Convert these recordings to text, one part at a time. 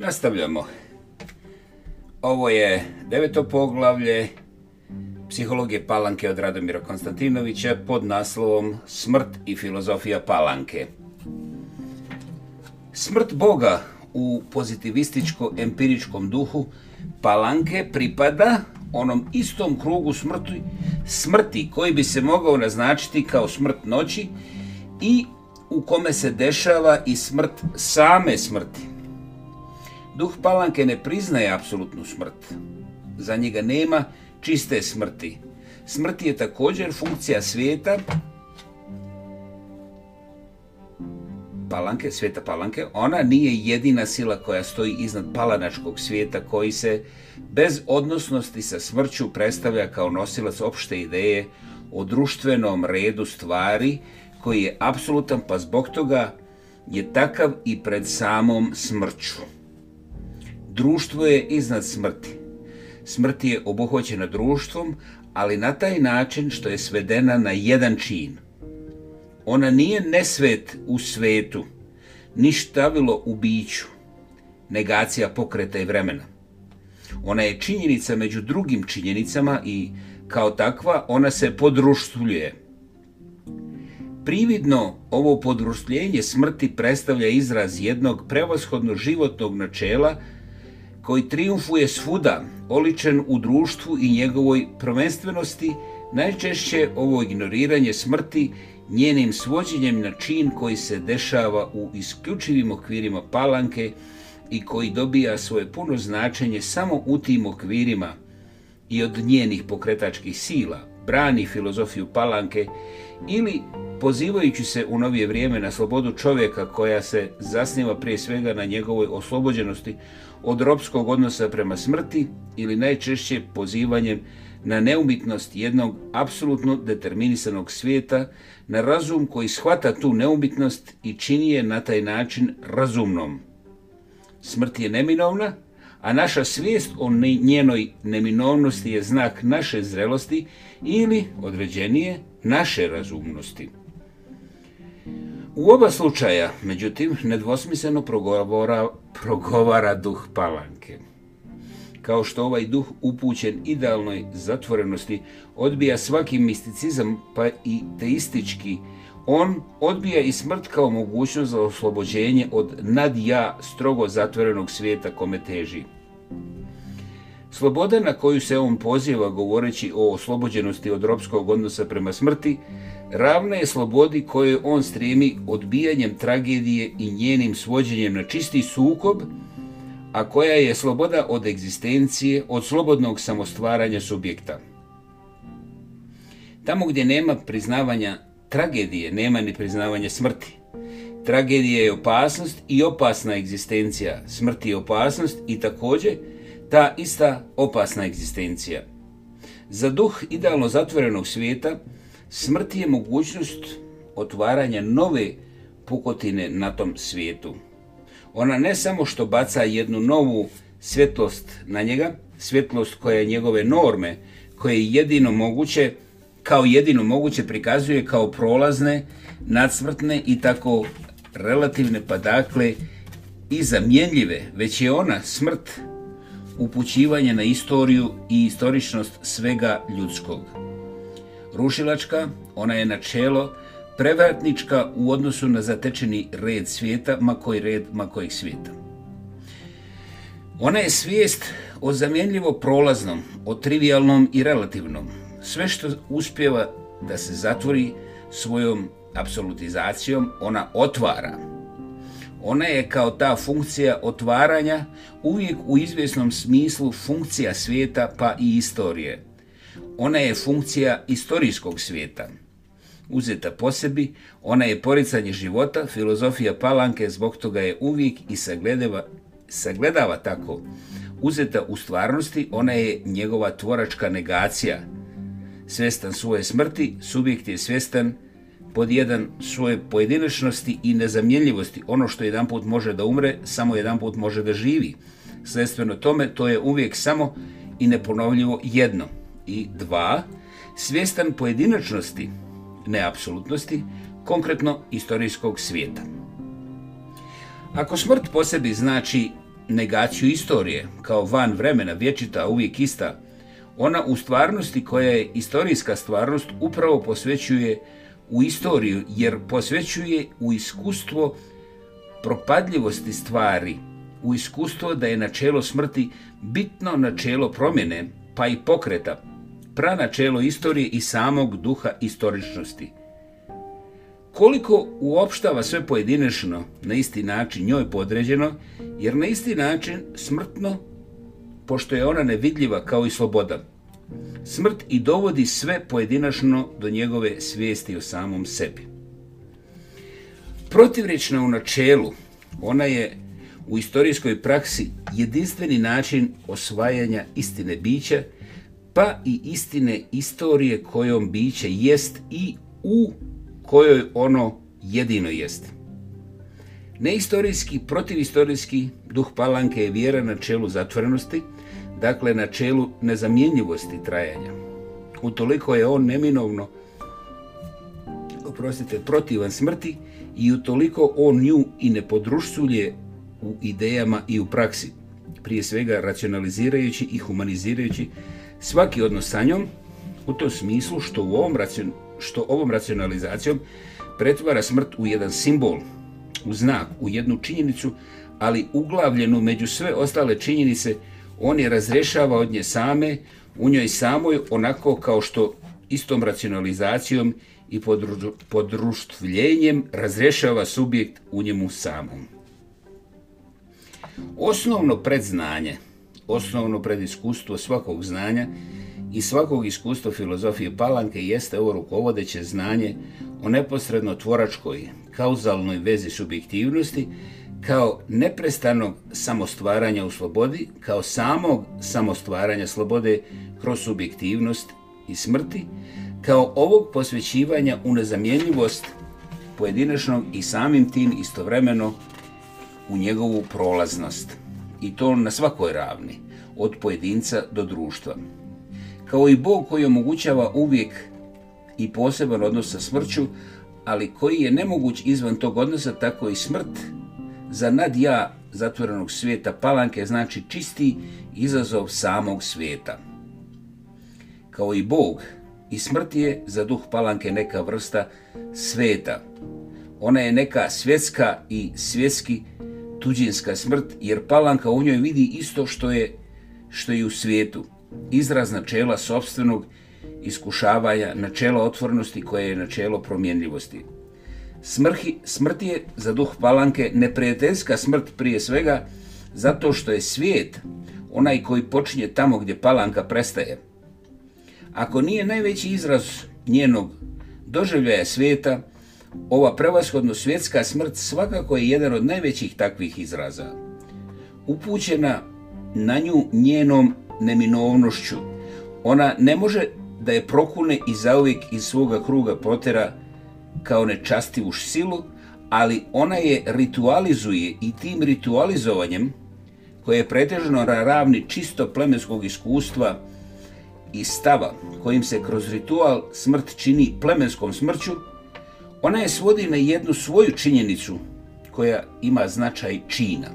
Nastavljamo. Ovo je deveto poglavlje psihologije Palanke od Radomira Konstantinovića pod naslovom Smrt i filozofija Palanke. Smrt Boga u pozitivističko-empiričkom duhu Palanke pripada onom istom krugu smrti, smrti koji bi se mogao naznačiti kao smrt noći i u kome se dešava i smrt same smrti. Duh palanke ne priznaje apsolutnu smrt. Za njega nema čiste smrti. Smrti je također funkcija svijeta, palanke, svijeta palanke, ona nije jedina sila koja stoji iznad palanačkog svijeta koji se bez odnosnosti sa smrću predstavlja kao nosilac opšte ideje o društvenom redu stvari koji je apsolutan pa zbog toga je takav i pred samom smrću društvo je iznad smrti. Smrti je obuhvaćena društvom, ali na taj način što je svedena na jedan čin. Ona nije nesvet u svetu, ni štavilo u biću, negacija pokreta i vremena. Ona je činjenica među drugim činjenicama i kao takva ona se podruštvljuje. Prividno ovo podruštljenje smrti predstavlja izraz jednog prevashodno životnog načela koje koji triumfuje svuda, oličen u društvu i njegovoj prvenstvenosti, najčešće ovo ignoriranje smrti njenim svođenjem na čin koji se dešava u isključivim okvirima palanke i koji dobija svoje puno značenje samo u tim okvirima i od njenih pokretačkih sila – brani filozofiju palanke ili pozivajući se u novije vrijeme na slobodu čovjeka koja se zasniva prije svega na njegovoj oslobođenosti od ropskog odnosa prema smrti ili najčešće pozivanjem na neumitnost jednog apsolutno determinisanog svijeta, na razum koji shvata tu neumitnost i čini je na taj način razumnom. Smrt je neminovna, a naša svijest o njenoj neminovnosti je znak naše zrelosti ili određenije naše razumnosti. U oba slučaja, međutim, nedvosmisleno progovora, progovara duh palanke. Kao što ovaj duh upućen idealnoj zatvorenosti odbija svaki misticizam pa i teistički, on odbija i smrt kao mogućnost za oslobođenje od nadja strogo zatvorenog svijeta kome težimo. Sloboda na koju se on poziva govoreći o oslobođenosti od ropskog odnosa prema smrti, ravna je slobodi koju on stremi odbijanjem tragedije i njenim svođenjem na čisti sukob, a koja je sloboda od egzistencije, od slobodnog samostvaranja subjekta. Tamo gdje nema priznavanja tragedije, nema ni priznavanja smrti. Tragedija je opasnost i opasna egzistencija. Smrti je opasnost i također ta ista opasna egzistencija. Za duh idealno zatvorenog svijeta smrti je mogućnost otvaranja nove pukotine na tom svijetu. Ona ne samo što baca jednu novu svjetlost na njega, svjetlost koja je njegove norme, koje je jedino moguće, kao jedino moguće prikazuje kao prolazne, nadsmrtne i tako relativne padakle i zamjenljive, već je ona smrt upućivanje na istoriju i istoričnost svega ljudskog. Rušilačka, ona je načelo, prevratnička u odnosu na zatečeni red svijeta, ma koji red, ma kojeg svijeta. Ona je svijest o zamjenljivo prolaznom, o trivialnom i relativnom. Sve što uspjeva da se zatvori svojom absolutizacijom, ona otvara, Ona je kao ta funkcija otvaranja uvijek u izvjesnom smislu funkcija svijeta pa i istorije. Ona je funkcija istorijskog svijeta. Uzeta po sebi, ona je poricanje života, filozofija palanke zbog toga je uvijek i sagledava, sagledava tako. Uzeta u stvarnosti, ona je njegova tvoračka negacija. Svestan svoje smrti, subjekt je svestan svoje pod jedan svoje pojedinačnosti i nezamjenljivosti. Ono što jedan put može da umre, samo jedan put može da živi. Sledstveno tome, to je uvijek samo i neponovljivo jedno. I dva, svjestan pojedinačnosti, ne apsolutnosti, konkretno istorijskog svijeta. Ako smrt po sebi znači negaciju istorije, kao van vremena, vječita, uvijek ista, ona u stvarnosti koja je istorijska stvarnost upravo posvećuje istoriju u istoriju, jer posvećuje u iskustvo propadljivosti stvari, u iskustvo da je načelo smrti bitno načelo promjene, pa i pokreta, pra načelo istorije i samog duha istoričnosti. Koliko uopštava sve pojedinešno, na isti način njoj podređeno, jer na isti način smrtno, pošto je ona nevidljiva kao i sloboda, Smrt i dovodi sve pojedinačno do njegove svijesti o samom sebi. Protivrečna u načelu, ona je u istorijskoj praksi jedinstveni način osvajanja istine bića, pa i istine istorije kojom biće jest i u kojoj ono jedino jest. Neistorijski, protivistorijski, duh palanke je vjera na čelu zatvorenosti, dakle načelu nezamjenjivosti trajanja. Utoliko je on neminovno, oprostite, protivan smrti i utoliko on nju i ne podrušulje u idejama i u praksi, prije svega racionalizirajući i humanizirajući svaki odnos sa njom, u tom smislu što, u ovom, racion, što ovom racionalizacijom pretvara smrt u jedan simbol, u znak, u jednu činjenicu, ali uglavljenu među sve ostale činjenice, on je razrešava od nje same, u njoj samoj onako kao što istom racionalizacijom i podru, podruštvljenjem razrešava subjekt u njemu samom. Osnovno predznanje, osnovno prediskustvo svakog znanja i svakog iskustva filozofije Palanke jeste ovo rukovodeće znanje o neposredno tvoračkoj, kauzalnoj vezi subjektivnosti, kao neprestanog samostvaranja u slobodi, kao samog samostvaranja slobode kroz subjektivnost i smrti, kao ovog posvećivanja u nezamjenjivost pojedinačnog i samim tim istovremeno u njegovu prolaznost. I to na svakoj ravni, od pojedinca do društva. Kao i Bog koji omogućava uvijek i poseban odnos sa smrću, ali koji je nemoguć izvan tog odnosa, tako i smrt za nadja zatvorenog svijeta palanke znači čisti izazov samog svijeta. Kao i Bog i smrt je za duh palanke neka vrsta svijeta. Ona je neka svjetska i svjetski tuđinska smrt jer palanka u njoj vidi isto što je što je u svijetu. Izraz načela sobstvenog iskušavanja, načela otvornosti koje je načelo promjenljivosti. Smrhi, smrt je za duh palanke neprijateljska smrt prije svega zato što je svijet onaj koji počinje tamo gdje palanka prestaje. Ako nije najveći izraz njenog doživljaja svijeta, ova prevashodno svjetska smrt svakako je jedan od najvećih takvih izraza. Upućena na nju njenom neminovnošću, ona ne može da je prokune i zauvijek iz svoga kruga protera, kao nečastivu silu, ali ona je ritualizuje i tim ritualizovanjem koje je pretežno ravni čisto plemenskog iskustva i stava kojim se kroz ritual smrt čini plemenskom smrću, ona je svodi na jednu svoju činjenicu koja ima značaj čina.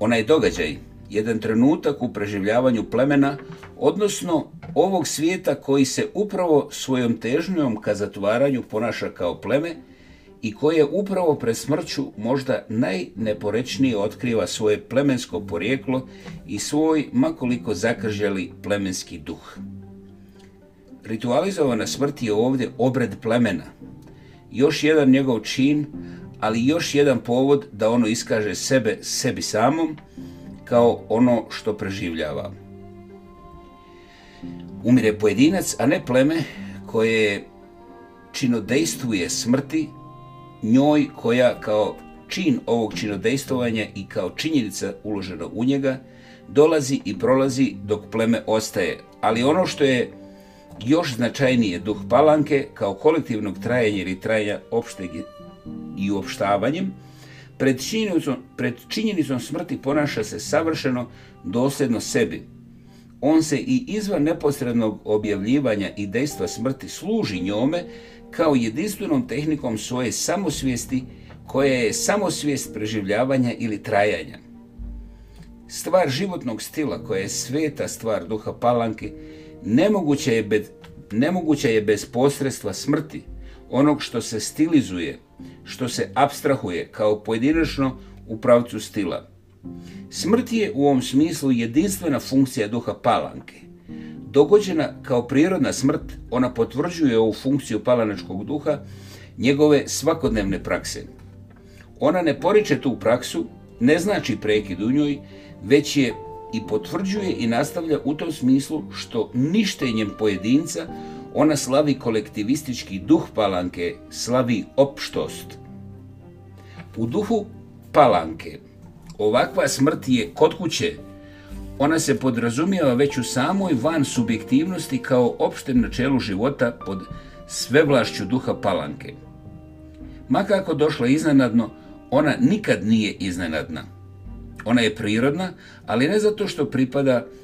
Ona je događaj jedan trenutak u preživljavanju plemena, odnosno ovog svijeta koji se upravo svojom težnjom ka zatvaranju ponaša kao pleme i koje upravo pre smrću možda najneporečnije otkriva svoje plemensko porijeklo i svoj makoliko zakržjali plemenski duh. Ritualizowana smrt je ovdje obred plemena, još jedan njegov čin, ali još jedan povod da ono iskaže sebe sebi samom, kao ono što preživljava. Umire pojedinac, a ne pleme koje činodejstvuje smrti njoj koja kao čin ovog činodejstvovanja i kao činjenica uložena u njega dolazi i prolazi dok pleme ostaje. Ali ono što je još značajnije duh palanke kao kolektivnog trajenja ili trajenja opšteg i uopštavanjem, pred činjenicom, pred činjenicom smrti ponaša se savršeno dosljedno sebi. On se i izvan neposrednog objavljivanja i dejstva smrti služi njome kao jedinstvenom tehnikom svoje samosvijesti koja je samosvijest preživljavanja ili trajanja. Stvar životnog stila koja je sveta stvar duha palanke nemoguća je, bez, nemoguća je bez posredstva smrti, onog što se stilizuje, što se abstrahuje kao pojedinačno u pravcu stila. Smrt je u ovom smislu jedinstvena funkcija duha palanke. Dogođena kao prirodna smrt, ona potvrđuje ovu funkciju palanačkog duha njegove svakodnevne prakse. Ona ne poriče tu praksu, ne znači prekid u njoj, već je i potvrđuje i nastavlja u tom smislu što ništenjem pojedinca ona slavi kolektivistički duh palanke, slavi opštost. U duhu palanke, ovakva smrt je kod kuće, ona se podrazumijeva već u samoj van subjektivnosti kao opštem načelu života pod svevlašću duha palanke. Makako došla iznenadno, ona nikad nije iznenadna. Ona je prirodna, ali ne zato što pripada učinu,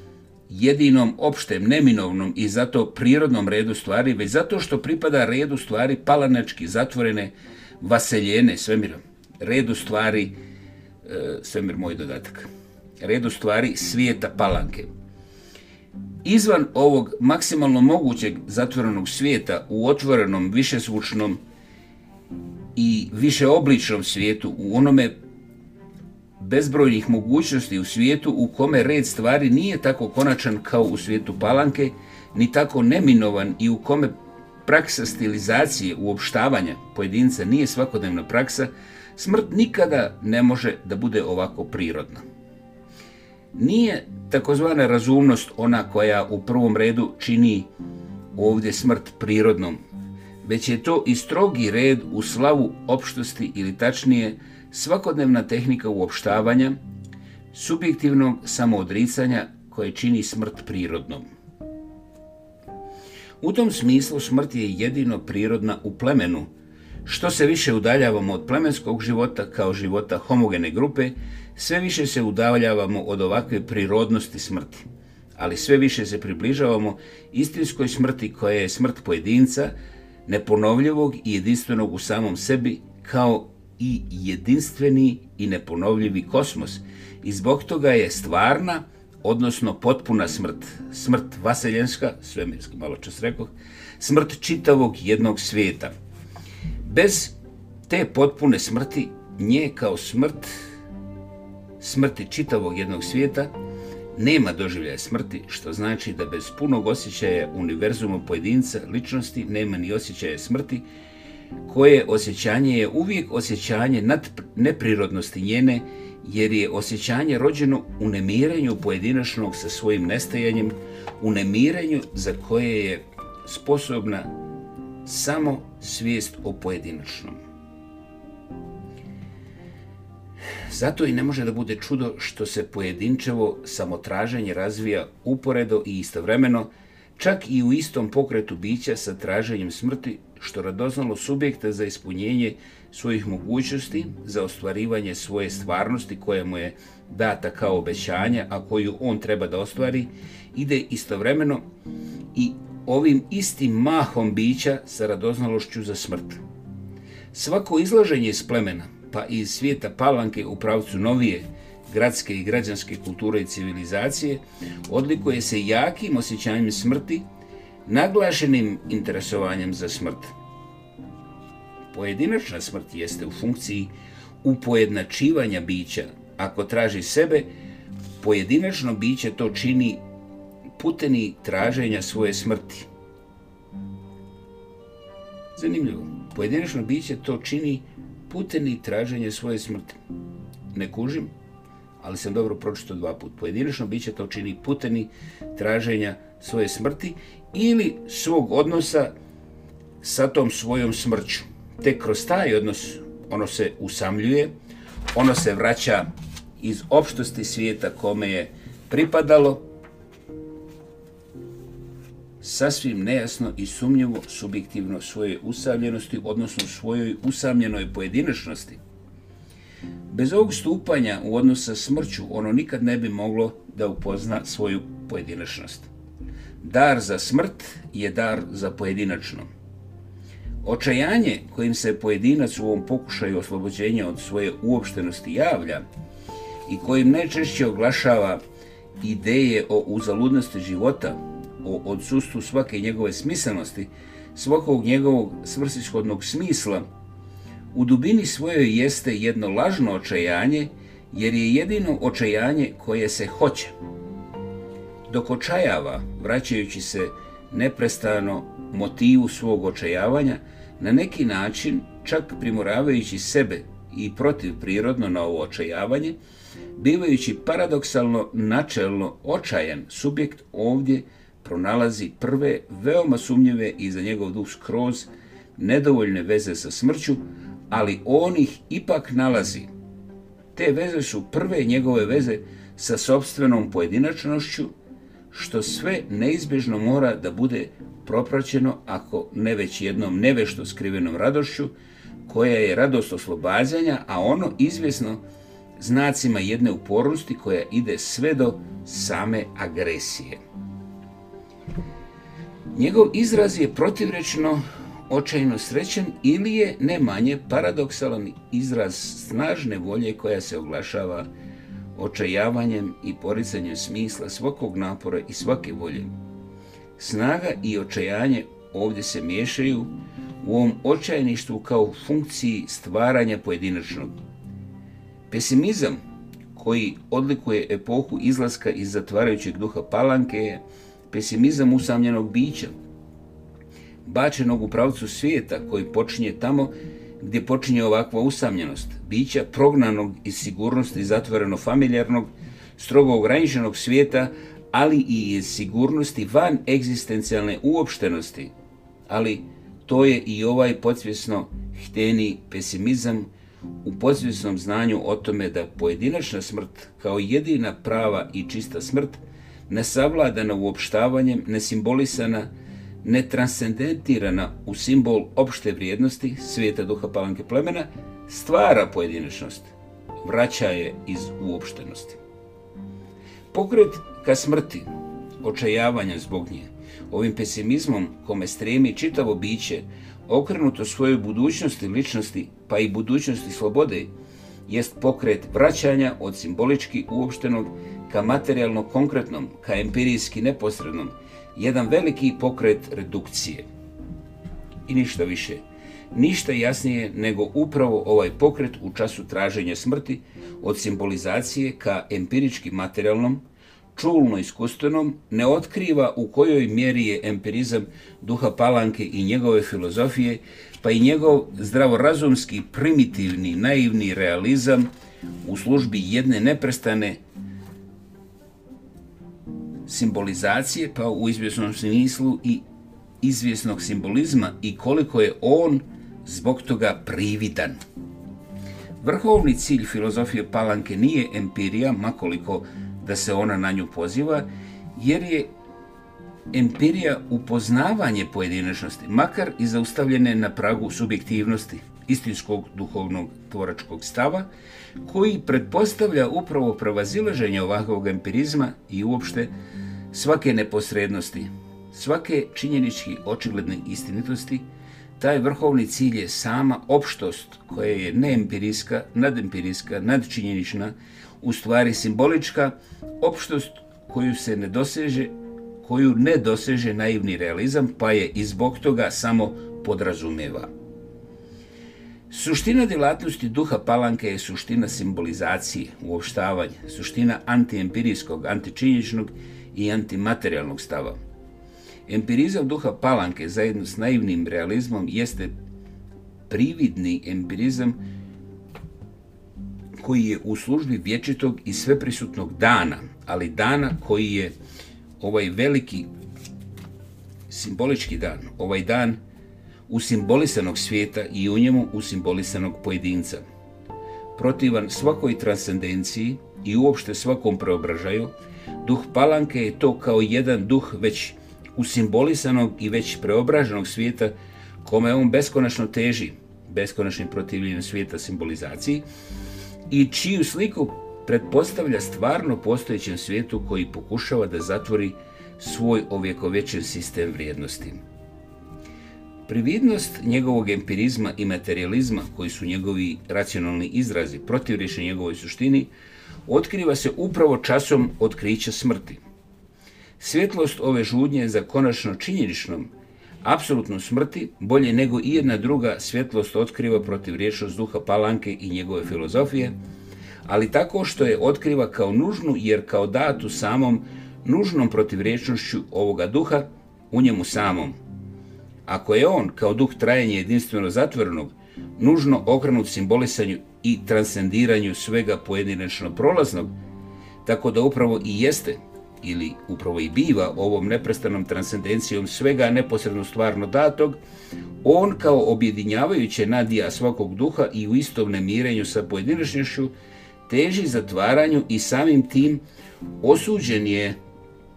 jedinom opštem, neminovnom i zato prirodnom redu stvari, već zato što pripada redu stvari palanečki zatvorene vaseljene svemirom. Redu stvari, e, svemir moj dodatak, redu stvari svijeta palanke. Izvan ovog maksimalno mogućeg zatvorenog svijeta u otvorenom, višesvučnom i višeobličnom svijetu, u onome bezbrojnih mogućnosti u svijetu u kome red stvari nije tako konačan kao u svijetu palanke, ni tako neminovan i u kome praksa stilizacije uopštavanja pojedinca nije svakodnevna praksa, smrt nikada ne može da bude ovako prirodna. Nije takozvana razumnost ona koja u prvom redu čini ovdje smrt prirodnom već je to i strogi red u slavu opštosti ili tačnije svakodnevna tehnika uopštavanja, subjektivnog samoodricanja koje čini smrt prirodnom. U tom smislu smrt je jedino prirodna u plemenu. Što se više udaljavamo od plemenskog života kao života homogene grupe, sve više se udaljavamo od ovakve prirodnosti smrti. Ali sve više se približavamo istinskoj smrti koja je smrt pojedinca, neponovljivog i jedinstvenog u samom sebi kao i jedinstveni i neponovljivi kosmos i zbog toga je stvarna, odnosno potpuna smrt, smrt vaseljenska, svemirska malo čas rekao, smrt čitavog jednog svijeta. Bez te potpune smrti, nje kao smrt, smrti čitavog jednog svijeta, Nema doživljaja smrti, što znači da bez punog osjećaja univerzuma pojedinca, ličnosti, nema ni osjećaja smrti, koje osjećanje je uvijek osjećanje nad neprirodnosti njene, jer je osjećanje rođeno u nemiranju pojedinačnog sa svojim nestajanjem, u nemiranju za koje je sposobna samo svijest o pojedinačnom. Zato i ne može da bude čudo što se pojedinčevo samotraženje razvija uporedo i istovremeno, čak i u istom pokretu bića sa traženjem smrti, što radoznalo subjekta za ispunjenje svojih mogućnosti, za ostvarivanje svoje stvarnosti koja mu je data kao obećanje, a koju on treba da ostvari, ide istovremeno i ovim istim mahom bića sa radoznalošću za smrt. Svako izlaženje iz plemena, pa i iz svijeta palanke u pravcu novije gradske i građanske kulture i civilizacije, odlikuje se jakim osjećanjem smrti, naglašenim interesovanjem za smrt. Pojedinačna smrt jeste u funkciji upojednačivanja bića. Ako traži sebe, pojedinačno biće to čini puteni traženja svoje smrti. Zanimljivo. Pojedinačno biće to čini upojednačivanja puteni traženje svoje smrti. Ne kužim, ali sam dobro pročito dva put. Pojedinačno bit će to čini puteni traženja svoje smrti ili svog odnosa sa tom svojom smrću. Te kroz taj odnos ono se usamljuje, ono se vraća iz opštosti svijeta kome je pripadalo, sasvim nejasno i sumnjivo subjektivno svoje usamljenosti, odnosno svojoj usamljenoj pojedinačnosti. Bez ovog stupanja u odnos sa smrću ono nikad ne bi moglo da upozna svoju pojedinačnost. Dar za smrt je dar za pojedinačno. Očajanje kojim se pojedinac u ovom pokušaju oslobođenja od svoje uopštenosti javlja i kojim najčešće oglašava ideje o uzaludnosti života, o odsustu svake njegove smislenosti, svakog njegovog svrsishodnog smisla, u dubini svojoj jeste jedno lažno očajanje, jer je jedino očajanje koje se hoće. Dok očajava, vraćajući se neprestano motivu svog očajavanja, na neki način, čak primoravajući sebe i protiv prirodno na ovo očajavanje, bivajući paradoksalno načelno očajan subjekt ovdje, pronalazi prve veoma sumnjive i za njegov duh skroz nedovoljne veze sa smrću, ali on ih ipak nalazi. Te veze su prve njegove veze sa sobstvenom pojedinačnošću, što sve neizbježno mora da bude propraćeno ako ne već jednom nevešto skrivenom radošću, koja je radost oslobađanja, a ono izvjesno znacima jedne upornosti koja ide sve do same agresije. Njegov izraz je protivrečno očajno srećen ili je ne manje paradoksalan izraz snažne volje koja se oglašava očajavanjem i poricanjem smisla svakog napora i svake volje. Snaga i očajanje ovdje se miješaju u ovom očajništu kao funkciji stvaranja pojedinačnog. Pesimizam koji odlikuje epohu izlaska iz zatvarajućeg duha palanke je pesimizam usamljenog bića, bačenog u pravcu svijeta koji počinje tamo gdje počinje ovakva usamljenost, bića prognanog iz sigurnosti zatvoreno familijarnog, strogo ograniženog svijeta, ali i iz sigurnosti van egzistencijalne uopštenosti, ali to je i ovaj podsvjesno hteni pesimizam u podsvjesnom znanju o tome da pojedinačna smrt kao jedina prava i čista smrt – nesavladana uopštavanjem, nesimbolisana, netranscendentirana u simbol opšte vrijednosti svijeta duha palanke plemena, stvara pojedinačnost, vraća je iz uopštenosti. Pokret ka smrti, očajavanja zbog nje, ovim pesimizmom kome stremi čitavo biće, okrenuto svojoj budućnosti ličnosti, pa i budućnosti slobode, jest pokret vraćanja od simbolički uopštenog ka materijalno konkretnom, ka empirijski neposrednom, jedan veliki pokret redukcije. I ništa više. Ništa jasnije nego upravo ovaj pokret u času traženja smrti od simbolizacije ka empirički materijalnom, čulno iskustvenom, ne otkriva u kojoj mjeri je empirizam duha palanke i njegove filozofije, pa i njegov zdravorazumski, primitivni, naivni realizam u službi jedne neprestane, simbolizacije, pa u izvjesnom smislu i izvjesnog simbolizma i koliko je on zbog toga prividan. Vrhovni cilj filozofije Palanke nije empirija, makoliko da se ona na nju poziva, jer je empirija upoznavanje pojedinačnosti, makar i zaustavljene na pragu subjektivnosti, istinskog duhovnog tvoračkog stava, koji pretpostavlja upravo prevazilaženje ovakvog empirizma i uopšte svake neposrednosti, svake činjenički očigledne istinitosti, taj vrhovni cilj je sama opštost koja je neempirijska, nadempirijska, nadčinjenična, u stvari simbolička, opštost koju se ne doseže, koju ne doseže naivni realizam, pa je i zbog toga samo podrazumijeva. Suština djelatnosti duha palanke je suština simbolizacije, uopštavanja, suština antiempirijskog, antičinjičnog i antimaterijalnog stava. Empirizam duha palanke zajedno s naivnim realizmom jeste prividni empirizam koji je u službi vječitog i sveprisutnog dana, ali dana koji je ovaj veliki simbolički dan, ovaj dan koji usimbolisanog svijeta i u njemu usimbolisanog pojedinca. Protivan svakoj transcendenciji i uopšte svakom preobražaju, duh palanke je to kao jedan duh već usimbolisanog i već preobraženog svijeta kome on beskonačno teži, beskonačnim protivljenjem svijeta simbolizaciji, i čiju sliku pretpostavlja stvarno postojećem svijetu koji pokušava da zatvori svoj ovjekovečen sistem vrijednosti. Prividnost njegovog empirizma i materializma, koji su njegovi racionalni izrazi protiv rješenja njegovoj suštini, otkriva se upravo časom otkrića smrti. Svjetlost ove žudnje za konačno činjeničnom, apsolutno smrti, bolje nego i jedna druga svjetlost otkriva protiv rješenost duha Palanke i njegove filozofije, ali tako što je otkriva kao nužnu jer kao datu samom nužnom protiv rječnošću ovoga duha u njemu samom, ako je on, kao duh trajanja jedinstveno zatvorenog, nužno okrenut simbolisanju i transcendiranju svega pojedinečno prolaznog, tako da upravo i jeste, ili upravo i biva, ovom neprestanom transcendencijom svega neposredno stvarno datog, on kao objedinjavajuće nadija svakog duha i u istom nemirenju sa pojedinečnošću, teži zatvaranju i samim tim osuđen je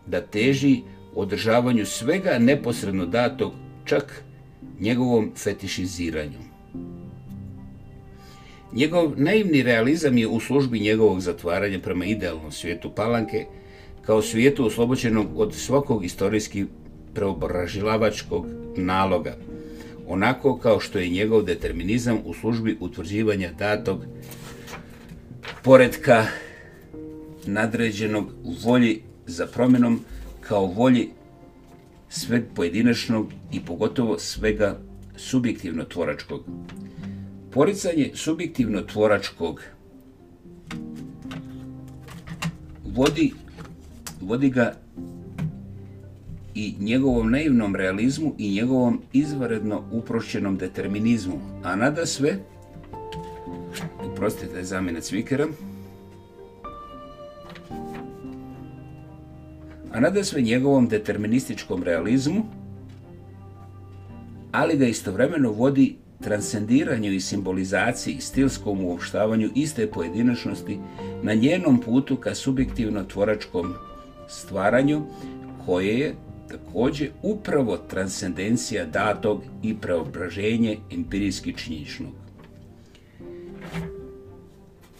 da teži održavanju svega neposredno datog čak njegovom fetišiziranju. Njegov naivni realizam je u službi njegovog zatvaranja prema idealnom svijetu palanke, kao svijetu oslobođenog od svakog istorijski preobražilavačkog naloga, onako kao što je njegov determinizam u službi utvrđivanja datog poredka nadređenog volji za promjenom kao volji sveg pojedinačnog i pogotovo svega subjektivno-tvoračkog. Poricanje subjektivno-tvoračkog vodi, vodi ga i njegovom naivnom realizmu i njegovom izvaredno uprošćenom determinizmu. A nada sve, uprostite zamjena cvikera, cvikera, a nada sve njegovom determinističkom realizmu, ali ga istovremeno vodi transcendiranju i simbolizaciji i stilskom uopštavanju iste pojedinačnosti na njenom putu ka subjektivno tvoračkom stvaranju koje je takođe upravo transcendencija datog i preobraženje empirijski činjičnog.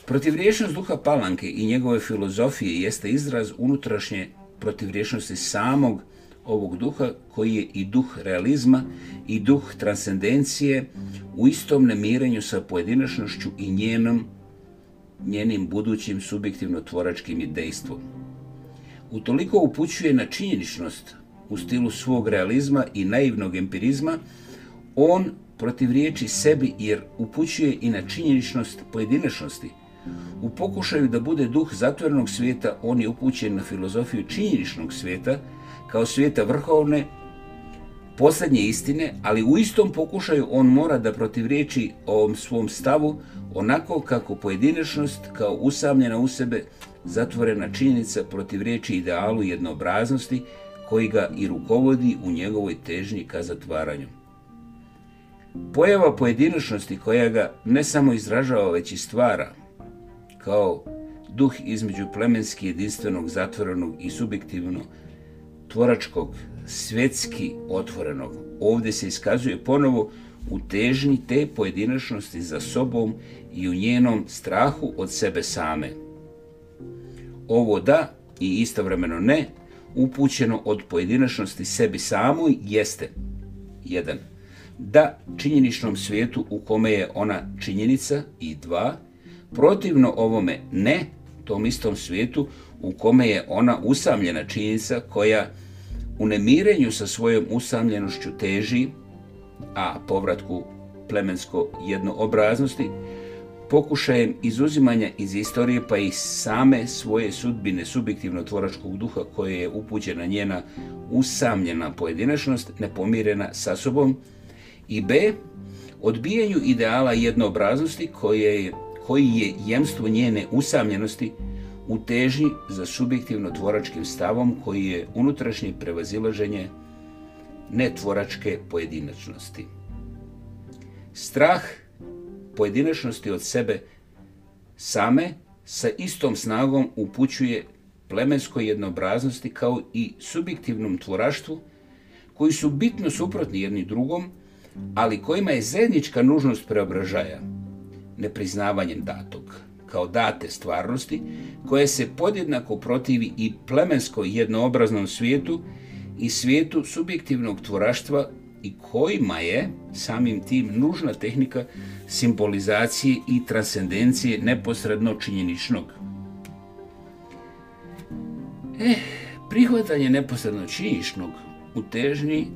Protivriješnost duha Palanke i njegove filozofije jeste izraz unutrašnje protivriješnosti samog ovog duha koji je i duh realizma i duh transcendencije u istom nemirenju sa pojedinačnošću i njenom, njenim budućim subjektivno-tvoračkim idejstvom. Utoliko upućuje na činjeničnost u stilu svog realizma i naivnog empirizma, on protivriječi sebi jer upućuje i na činjeničnost pojedinačnosti, U pokušaju da bude duh zatvorenog svijeta, on je upućen na filozofiju činjeničnog svijeta, kao svijeta vrhovne, posljednje istine, ali u istom pokušaju on mora da protivriječi ovom svom stavu onako kako pojedinečnost kao usamljena u sebe zatvorena činjenica protivriječi idealu jednobraznosti koji ga i rukovodi u njegovoj težnji ka zatvaranju. Pojava pojedinačnosti koja ga ne samo izražava već i stvara – kao duh između plemenski jedinstvenog, zatvorenog i subjektivno tvoračkog, svetski otvorenog. Ovde se iskazuje ponovo u težnji te pojedinačnosti za sobom i u njenom strahu od sebe same. Ovo da i istovremeno ne, upućeno od pojedinačnosti sebi samoj, jeste 1. da činjeničnom svijetu u kome je ona činjenica i 2 protivno ovome ne tom istom svijetu u kome je ona usamljena činjenica koja u nemirenju sa svojom usamljenošću teži, a povratku plemensko jednoobraznosti, pokušajem izuzimanja iz istorije pa i same svoje sudbine subjektivno tvoračkog duha koje je upuđena njena usamljena pojedinačnost nepomirena sa sobom i b odbijanju ideala jednoobraznosti koje je koji je jemstvo njene usamljenosti u teži za subjektivno tvoračkim stavom koji je unutrašnje prevazilaženje netvoračke pojedinačnosti. Strah pojedinačnosti od sebe same sa istom snagom upućuje plemenskoj jednobraznosti kao i subjektivnom tvoraštvu koji su bitno suprotni jedni drugom, ali kojima je zajednička nužnost preobražaja – nepriznavanjem datog kao date stvarnosti koje se podjednako protivi i plemenskoj jednoobraznom svijetu i svijetu subjektivnog tvoraštva i kojima je samim tim nužna tehnika simbolizacije i transcendencije neposredno činjeničnog. Eh, prihvatanje neposredno činjeničnog u težnji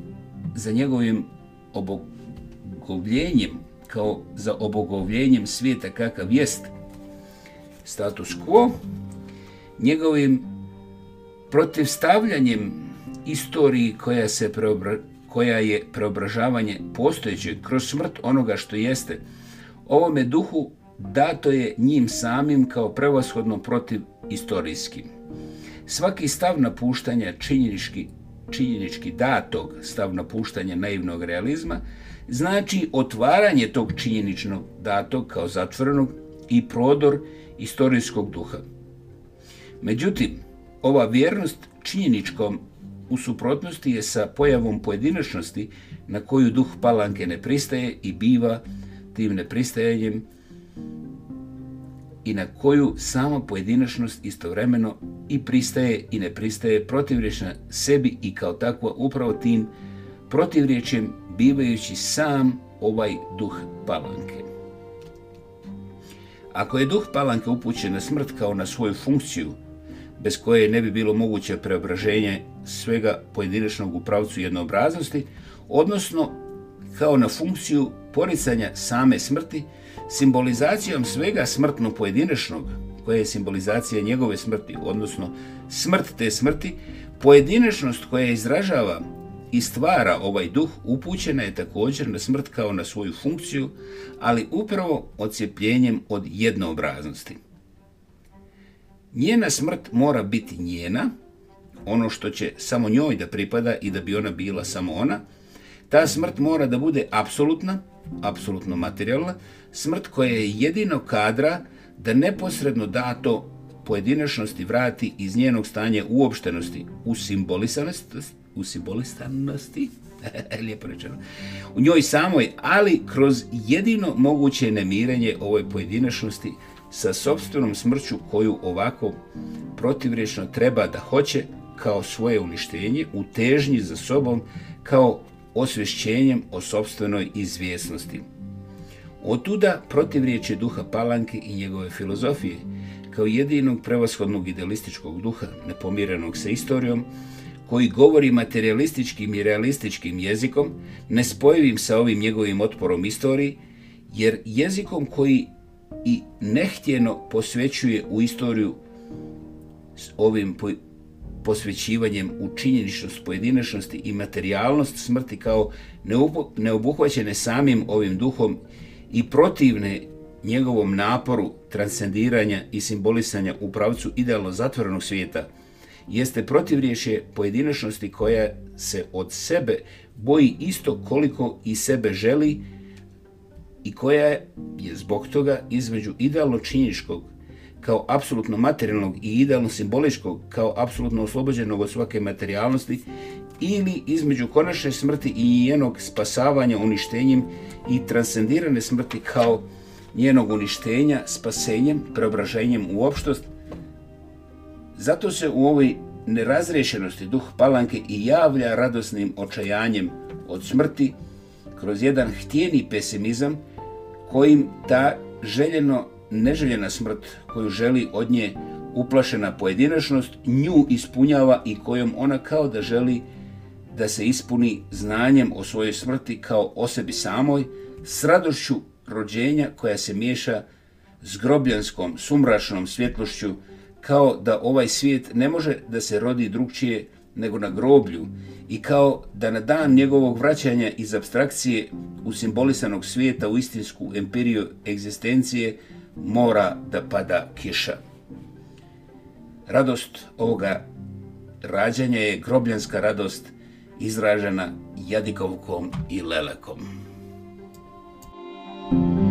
za njegovim obogovljenjem kao za obogovljenjem svijeta kakav jest status quo, njegovim protivstavljanjem istoriji koja, se preobra, koja je preobražavanje postojeće kroz smrt onoga što jeste, ovome duhu dato je njim samim kao prevashodno protiv istorijskim. Svaki stav napuštanja činjenički, činjenički datog stav napuštanja naivnog realizma znači otvaranje tog činjeničnog datog kao zatvorenog i prodor istorijskog duha. Međutim, ova vjernost činjeničkom u suprotnosti je sa pojavom pojedinačnosti na koju duh palanke ne pristaje i biva tim nepristajanjem i na koju sama pojedinačnost istovremeno i pristaje i ne pristaje protivriječna sebi i kao takva upravo tim protivriječjem bivajući sam ovaj duh palanke. Ako je duh palanke upućen na smrt kao na svoju funkciju, bez koje ne bi bilo moguće preobraženje svega pojedinačnog u pravcu jednoobraznosti, odnosno kao na funkciju poricanja same smrti, simbolizacijom svega smrtno pojedinačnog, koja je simbolizacija njegove smrti, odnosno smrt te smrti, pojedinačnost koja izražava i stvara ovaj duh upućena je također na smrt kao na svoju funkciju, ali upravo ocijepljenjem od jednoobraznosti. Njena smrt mora biti njena, ono što će samo njoj da pripada i da bi ona bila samo ona, ta smrt mora da bude apsolutna, apsolutno materijalna, smrt koja je jedino kadra da neposredno dato pojedinačnosti vrati iz njenog stanja uopštenosti u simbolisanosti, u simbolistanosti, lijepo rečeno, u njoj samoj, ali kroz jedino moguće nemirenje ove pojedinačnosti sa sobstvenom smrću koju ovako protivrečno treba da hoće kao svoje uništenje u težnji za sobom kao osvješćenjem o sobstvenoj izvjesnosti. Otuda protivriječe duha Palanke i njegove filozofije, kao jedinog prevashodnog idealističkog duha, nepomirenog sa istorijom, koji govori materialističkim i realističkim jezikom, ne spojivim sa ovim njegovim otporom istoriji, jer jezikom koji i nehtjeno posvećuje u istoriju s ovim posvećivanjem u činjeničnost, pojedinačnosti i materialnost smrti kao neobuhvaćene samim ovim duhom i protivne njegovom naporu transcendiranja i simbolisanja u pravcu idealno zatvorenog svijeta, jeste protivriješje pojedinačnosti koja se od sebe boji isto koliko i sebe želi i koja je zbog toga između idealno činjiškog kao apsolutno materijalnog i idealno simboličkog kao apsolutno oslobođenog od svake materijalnosti ili između konačne smrti i njenog spasavanja uništenjem i transcendirane smrti kao njenog uništenja, spasenjem, preobraženjem u opštost, Zato se u ovoj nerazrešenosti duh palanke i javlja radosnim očajanjem od smrti kroz jedan htjeni pesimizam kojim ta željeno neželjena smrt koju želi od nje uplašena pojedinačnost nju ispunjava i kojom ona kao da želi da se ispuni znanjem o svojoj smrti kao o sebi samoj s radošću rođenja koja se miješa s grobljanskom sumrašnom svjetlošću kao da ovaj svijet ne može da se rodi drugčije nego na groblju i kao da na dan njegovog vraćanja iz abstrakcije u simbolisanog svijeta u istinsku empiriju egzistencije mora da pada kiša. Radost ovoga rađanja je grobljanska radost izražena jadikovkom i lelekom. Thank you.